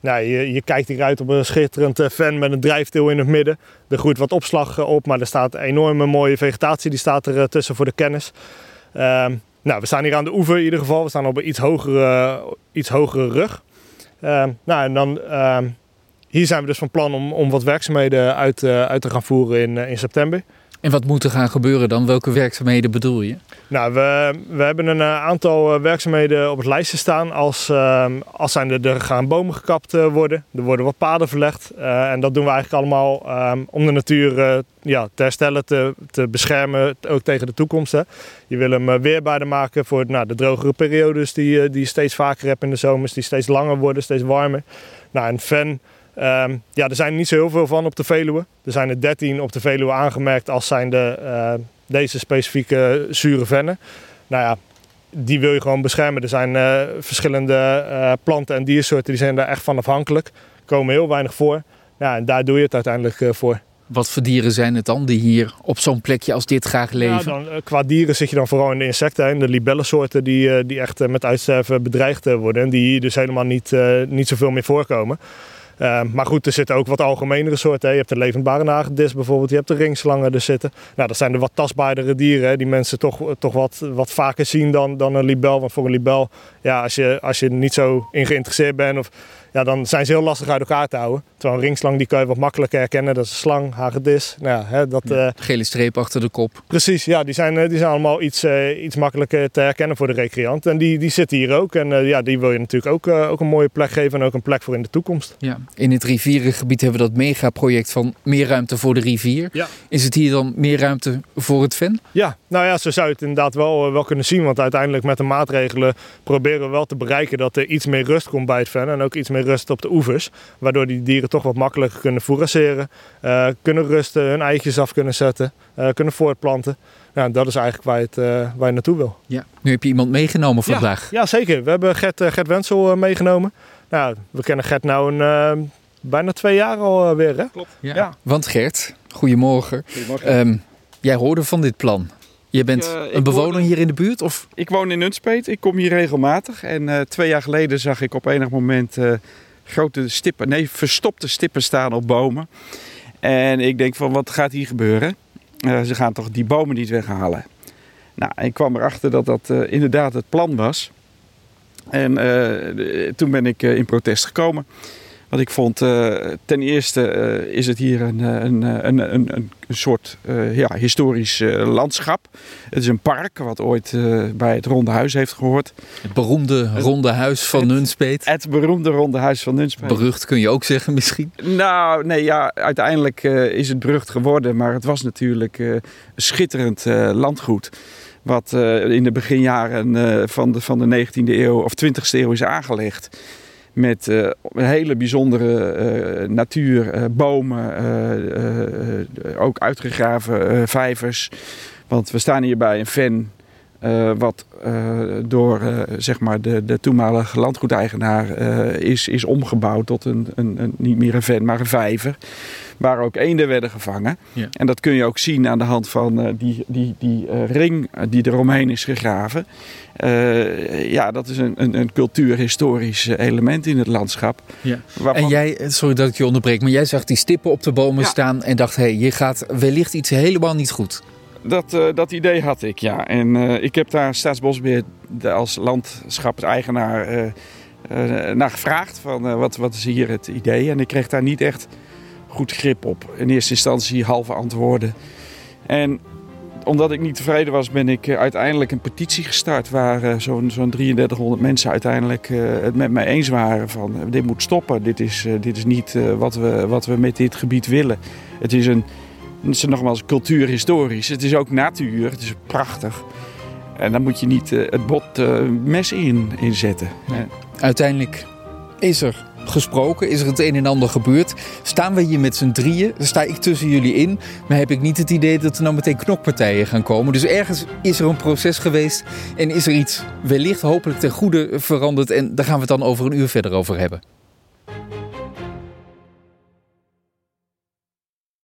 nou, je, je kijkt hier uit op een schitterend ven met een drijfdeel in het midden. Er groeit wat opslag op, maar er staat een enorme mooie vegetatie die staat er tussen voor de kennis. Ehm, nou, we staan hier aan de oever in ieder geval. We staan op een iets hogere, iets hogere rug. Ehm, nou, en dan, ehm, hier zijn we dus van plan om, om wat werkzaamheden uit, uit te gaan voeren in, in september. En wat moet er gaan gebeuren dan? Welke werkzaamheden bedoel je? Nou, we, we hebben een eh, aantal eh, werkzaamheden op het lijstje staan. Als, uh, als zijn er, er gaan bomen gekapt uh, worden. Er worden wat paden verlegd. En dat doen we eigenlijk allemaal um, om de natuur ja, te herstellen, te, te beschermen. Ook tegen de toekomst. Hè. Je wil hem weerbaarder maken voor nou, de drogere periodes die, die je steeds vaker hebt in de zomers. Die steeds langer worden, steeds warmer. Nou, en ven... Um, ja, er zijn niet zo heel veel van op de Veluwe. Er zijn er 13 op de Veluwe aangemerkt als zijn de, uh, deze specifieke zure vennen. Nou ja, die wil je gewoon beschermen. Er zijn uh, verschillende uh, planten en diersoorten die zijn daar echt van afhankelijk. Komen heel weinig voor. Ja, en daar doe je het uiteindelijk voor. Wat voor dieren zijn het dan die hier op zo'n plekje als dit graag leven? Ja, dan, qua dieren zit je dan vooral in de insecten en de libellensoorten die, die echt met uitsterven bedreigd worden. En die hier dus helemaal niet, niet zoveel meer voorkomen. Uh, maar goed, er zitten ook wat algemenere soorten. Hè. Je hebt de levendbare nagedis bijvoorbeeld, je hebt de ringslangen er zitten. Nou, dat zijn de wat tastbaardere dieren hè, die mensen toch, toch wat, wat vaker zien dan, dan een libel. Want voor een libel, ja, als je, als je niet zo in geïnteresseerd bent of ja, dan zijn ze heel lastig uit elkaar te houden. Terwijl een ringslang die kan je wat makkelijker herkennen. Dat is een slang, hagedis. Nou ja, hè, dat, ja, gele streep achter de kop. Precies, ja, die zijn, die zijn allemaal iets, uh, iets makkelijker te herkennen voor de recreant. En die, die zitten hier ook. En ja, die wil je natuurlijk ook, ook een mooie plek geven en ook een plek voor in de toekomst. Ja. In het rivierengebied hebben we dat megaproject van meer ruimte voor de rivier. Ja. Is het hier dan meer ruimte voor het ven? Ja, nou ja, zo zou je het inderdaad wel, wel kunnen zien. Want uiteindelijk met de maatregelen proberen we wel te bereiken dat er iets meer rust komt bij het ven. En ook iets meer rust op de oevers. Waardoor die dieren toch wat makkelijker kunnen fourageren, uh, kunnen rusten, hun eitjes af kunnen zetten, uh, kunnen voortplanten. Nou, dat is eigenlijk waar je, het, uh, waar je naartoe wil. Ja. Nu heb je iemand meegenomen vandaag. Ja, ja zeker. We hebben Gert, Gert Wensel meegenomen. Nou, we kennen Gert nou een, bijna twee jaar alweer. Hè? Klopt. Ja. ja. Want Gert, goedemorgen. Goedemorgen. Um, jij hoorde van dit plan. Je bent Ik, uh, een bewoner woon- hier in de buurt? Of? Ik woon in Nunspeet. Ik kom hier regelmatig. En eh, twee jaar geleden zag ik op enig moment eh, grote stippen, nee, verstopte stippen staan op bomen. En ik denk van, wat gaat hier gebeuren? Eh, ze gaan toch die bomen niet weghalen? Nou, ik kwam erachter dat dat eh, inderdaad het plan was. En eh, toen ben ik eh, in protest gekomen. Want ik vond, eh, ten eerste eh, is het hier een, eh, een, een, een, een, soort ja, historisch landschap. Het is een park wat ooit bij het Ronde Huis heeft gehoord. Het beroemde ronde huis van het- Nunspeet. Het beroemde Ronde Huis van Nunspeet. Berucht kun je ook zeggen misschien. Nou, nee, ja, uiteindelijk is het berucht geworden. Maar het was natuurlijk een schitterend landgoed. Wat in de beginjaren van, de, van de 19e eeuw of 20e eeuw is aangelegd. Met eh, een hele bijzondere eh, natuur, eh, bomen, ook uitgegraven vijvers. Want we staan hier bij een ven eh, wat eh, door eh, zeg maar de, de toenmalige landgoedeigenaar is, is omgebouwd tot een, een, een, niet meer een ven, maar een vijver. Waar ook eenden werden gevangen. Ja. En dat kun je ook zien aan de hand van die, die, die ring die eromheen is gegraven. Ja, dat is een, een, een cultuurhistorisch element in het landschap. Ja. Waarvan- En jij, sorry dat ik je onderbreek, maar jij zag die stippen op de bomen Ja. staan en dacht: hé, hey, je gaat wellicht iets helemaal niet goed. Dat, eh, dat idee had ik, ja. En eh, ik heb daar Staatsbosbeheer als landschapseigenaar eh, naar gevraagd. Van, wat, wat is hier het idee? En ik kreeg daar niet echt goed grip op. In eerste instantie halve antwoorden. En omdat ik niet tevreden was, ben ik uiteindelijk een petitie gestart... waar zo'n zo'n 3300 mensen uiteindelijk het met mij eens waren van... dit moet stoppen, dit is, dit is niet wat, we, wat we met dit gebied willen. Het is een het is nogmaals cultuurhistorisch. Het is ook natuur. Het is prachtig. En dan moet je niet eh, het bot eh, mes in, inzetten. Uiteindelijk is er gesproken, is er het een en ander gebeurd. Staan we hier met z'n drieën, sta ik tussen jullie in, maar heb ik niet het idee dat er nou meteen knokpartijen gaan komen. Dus ergens is er een proces geweest en is er iets wellicht hopelijk ten goede veranderd en daar gaan we het dan over een uur verder over hebben.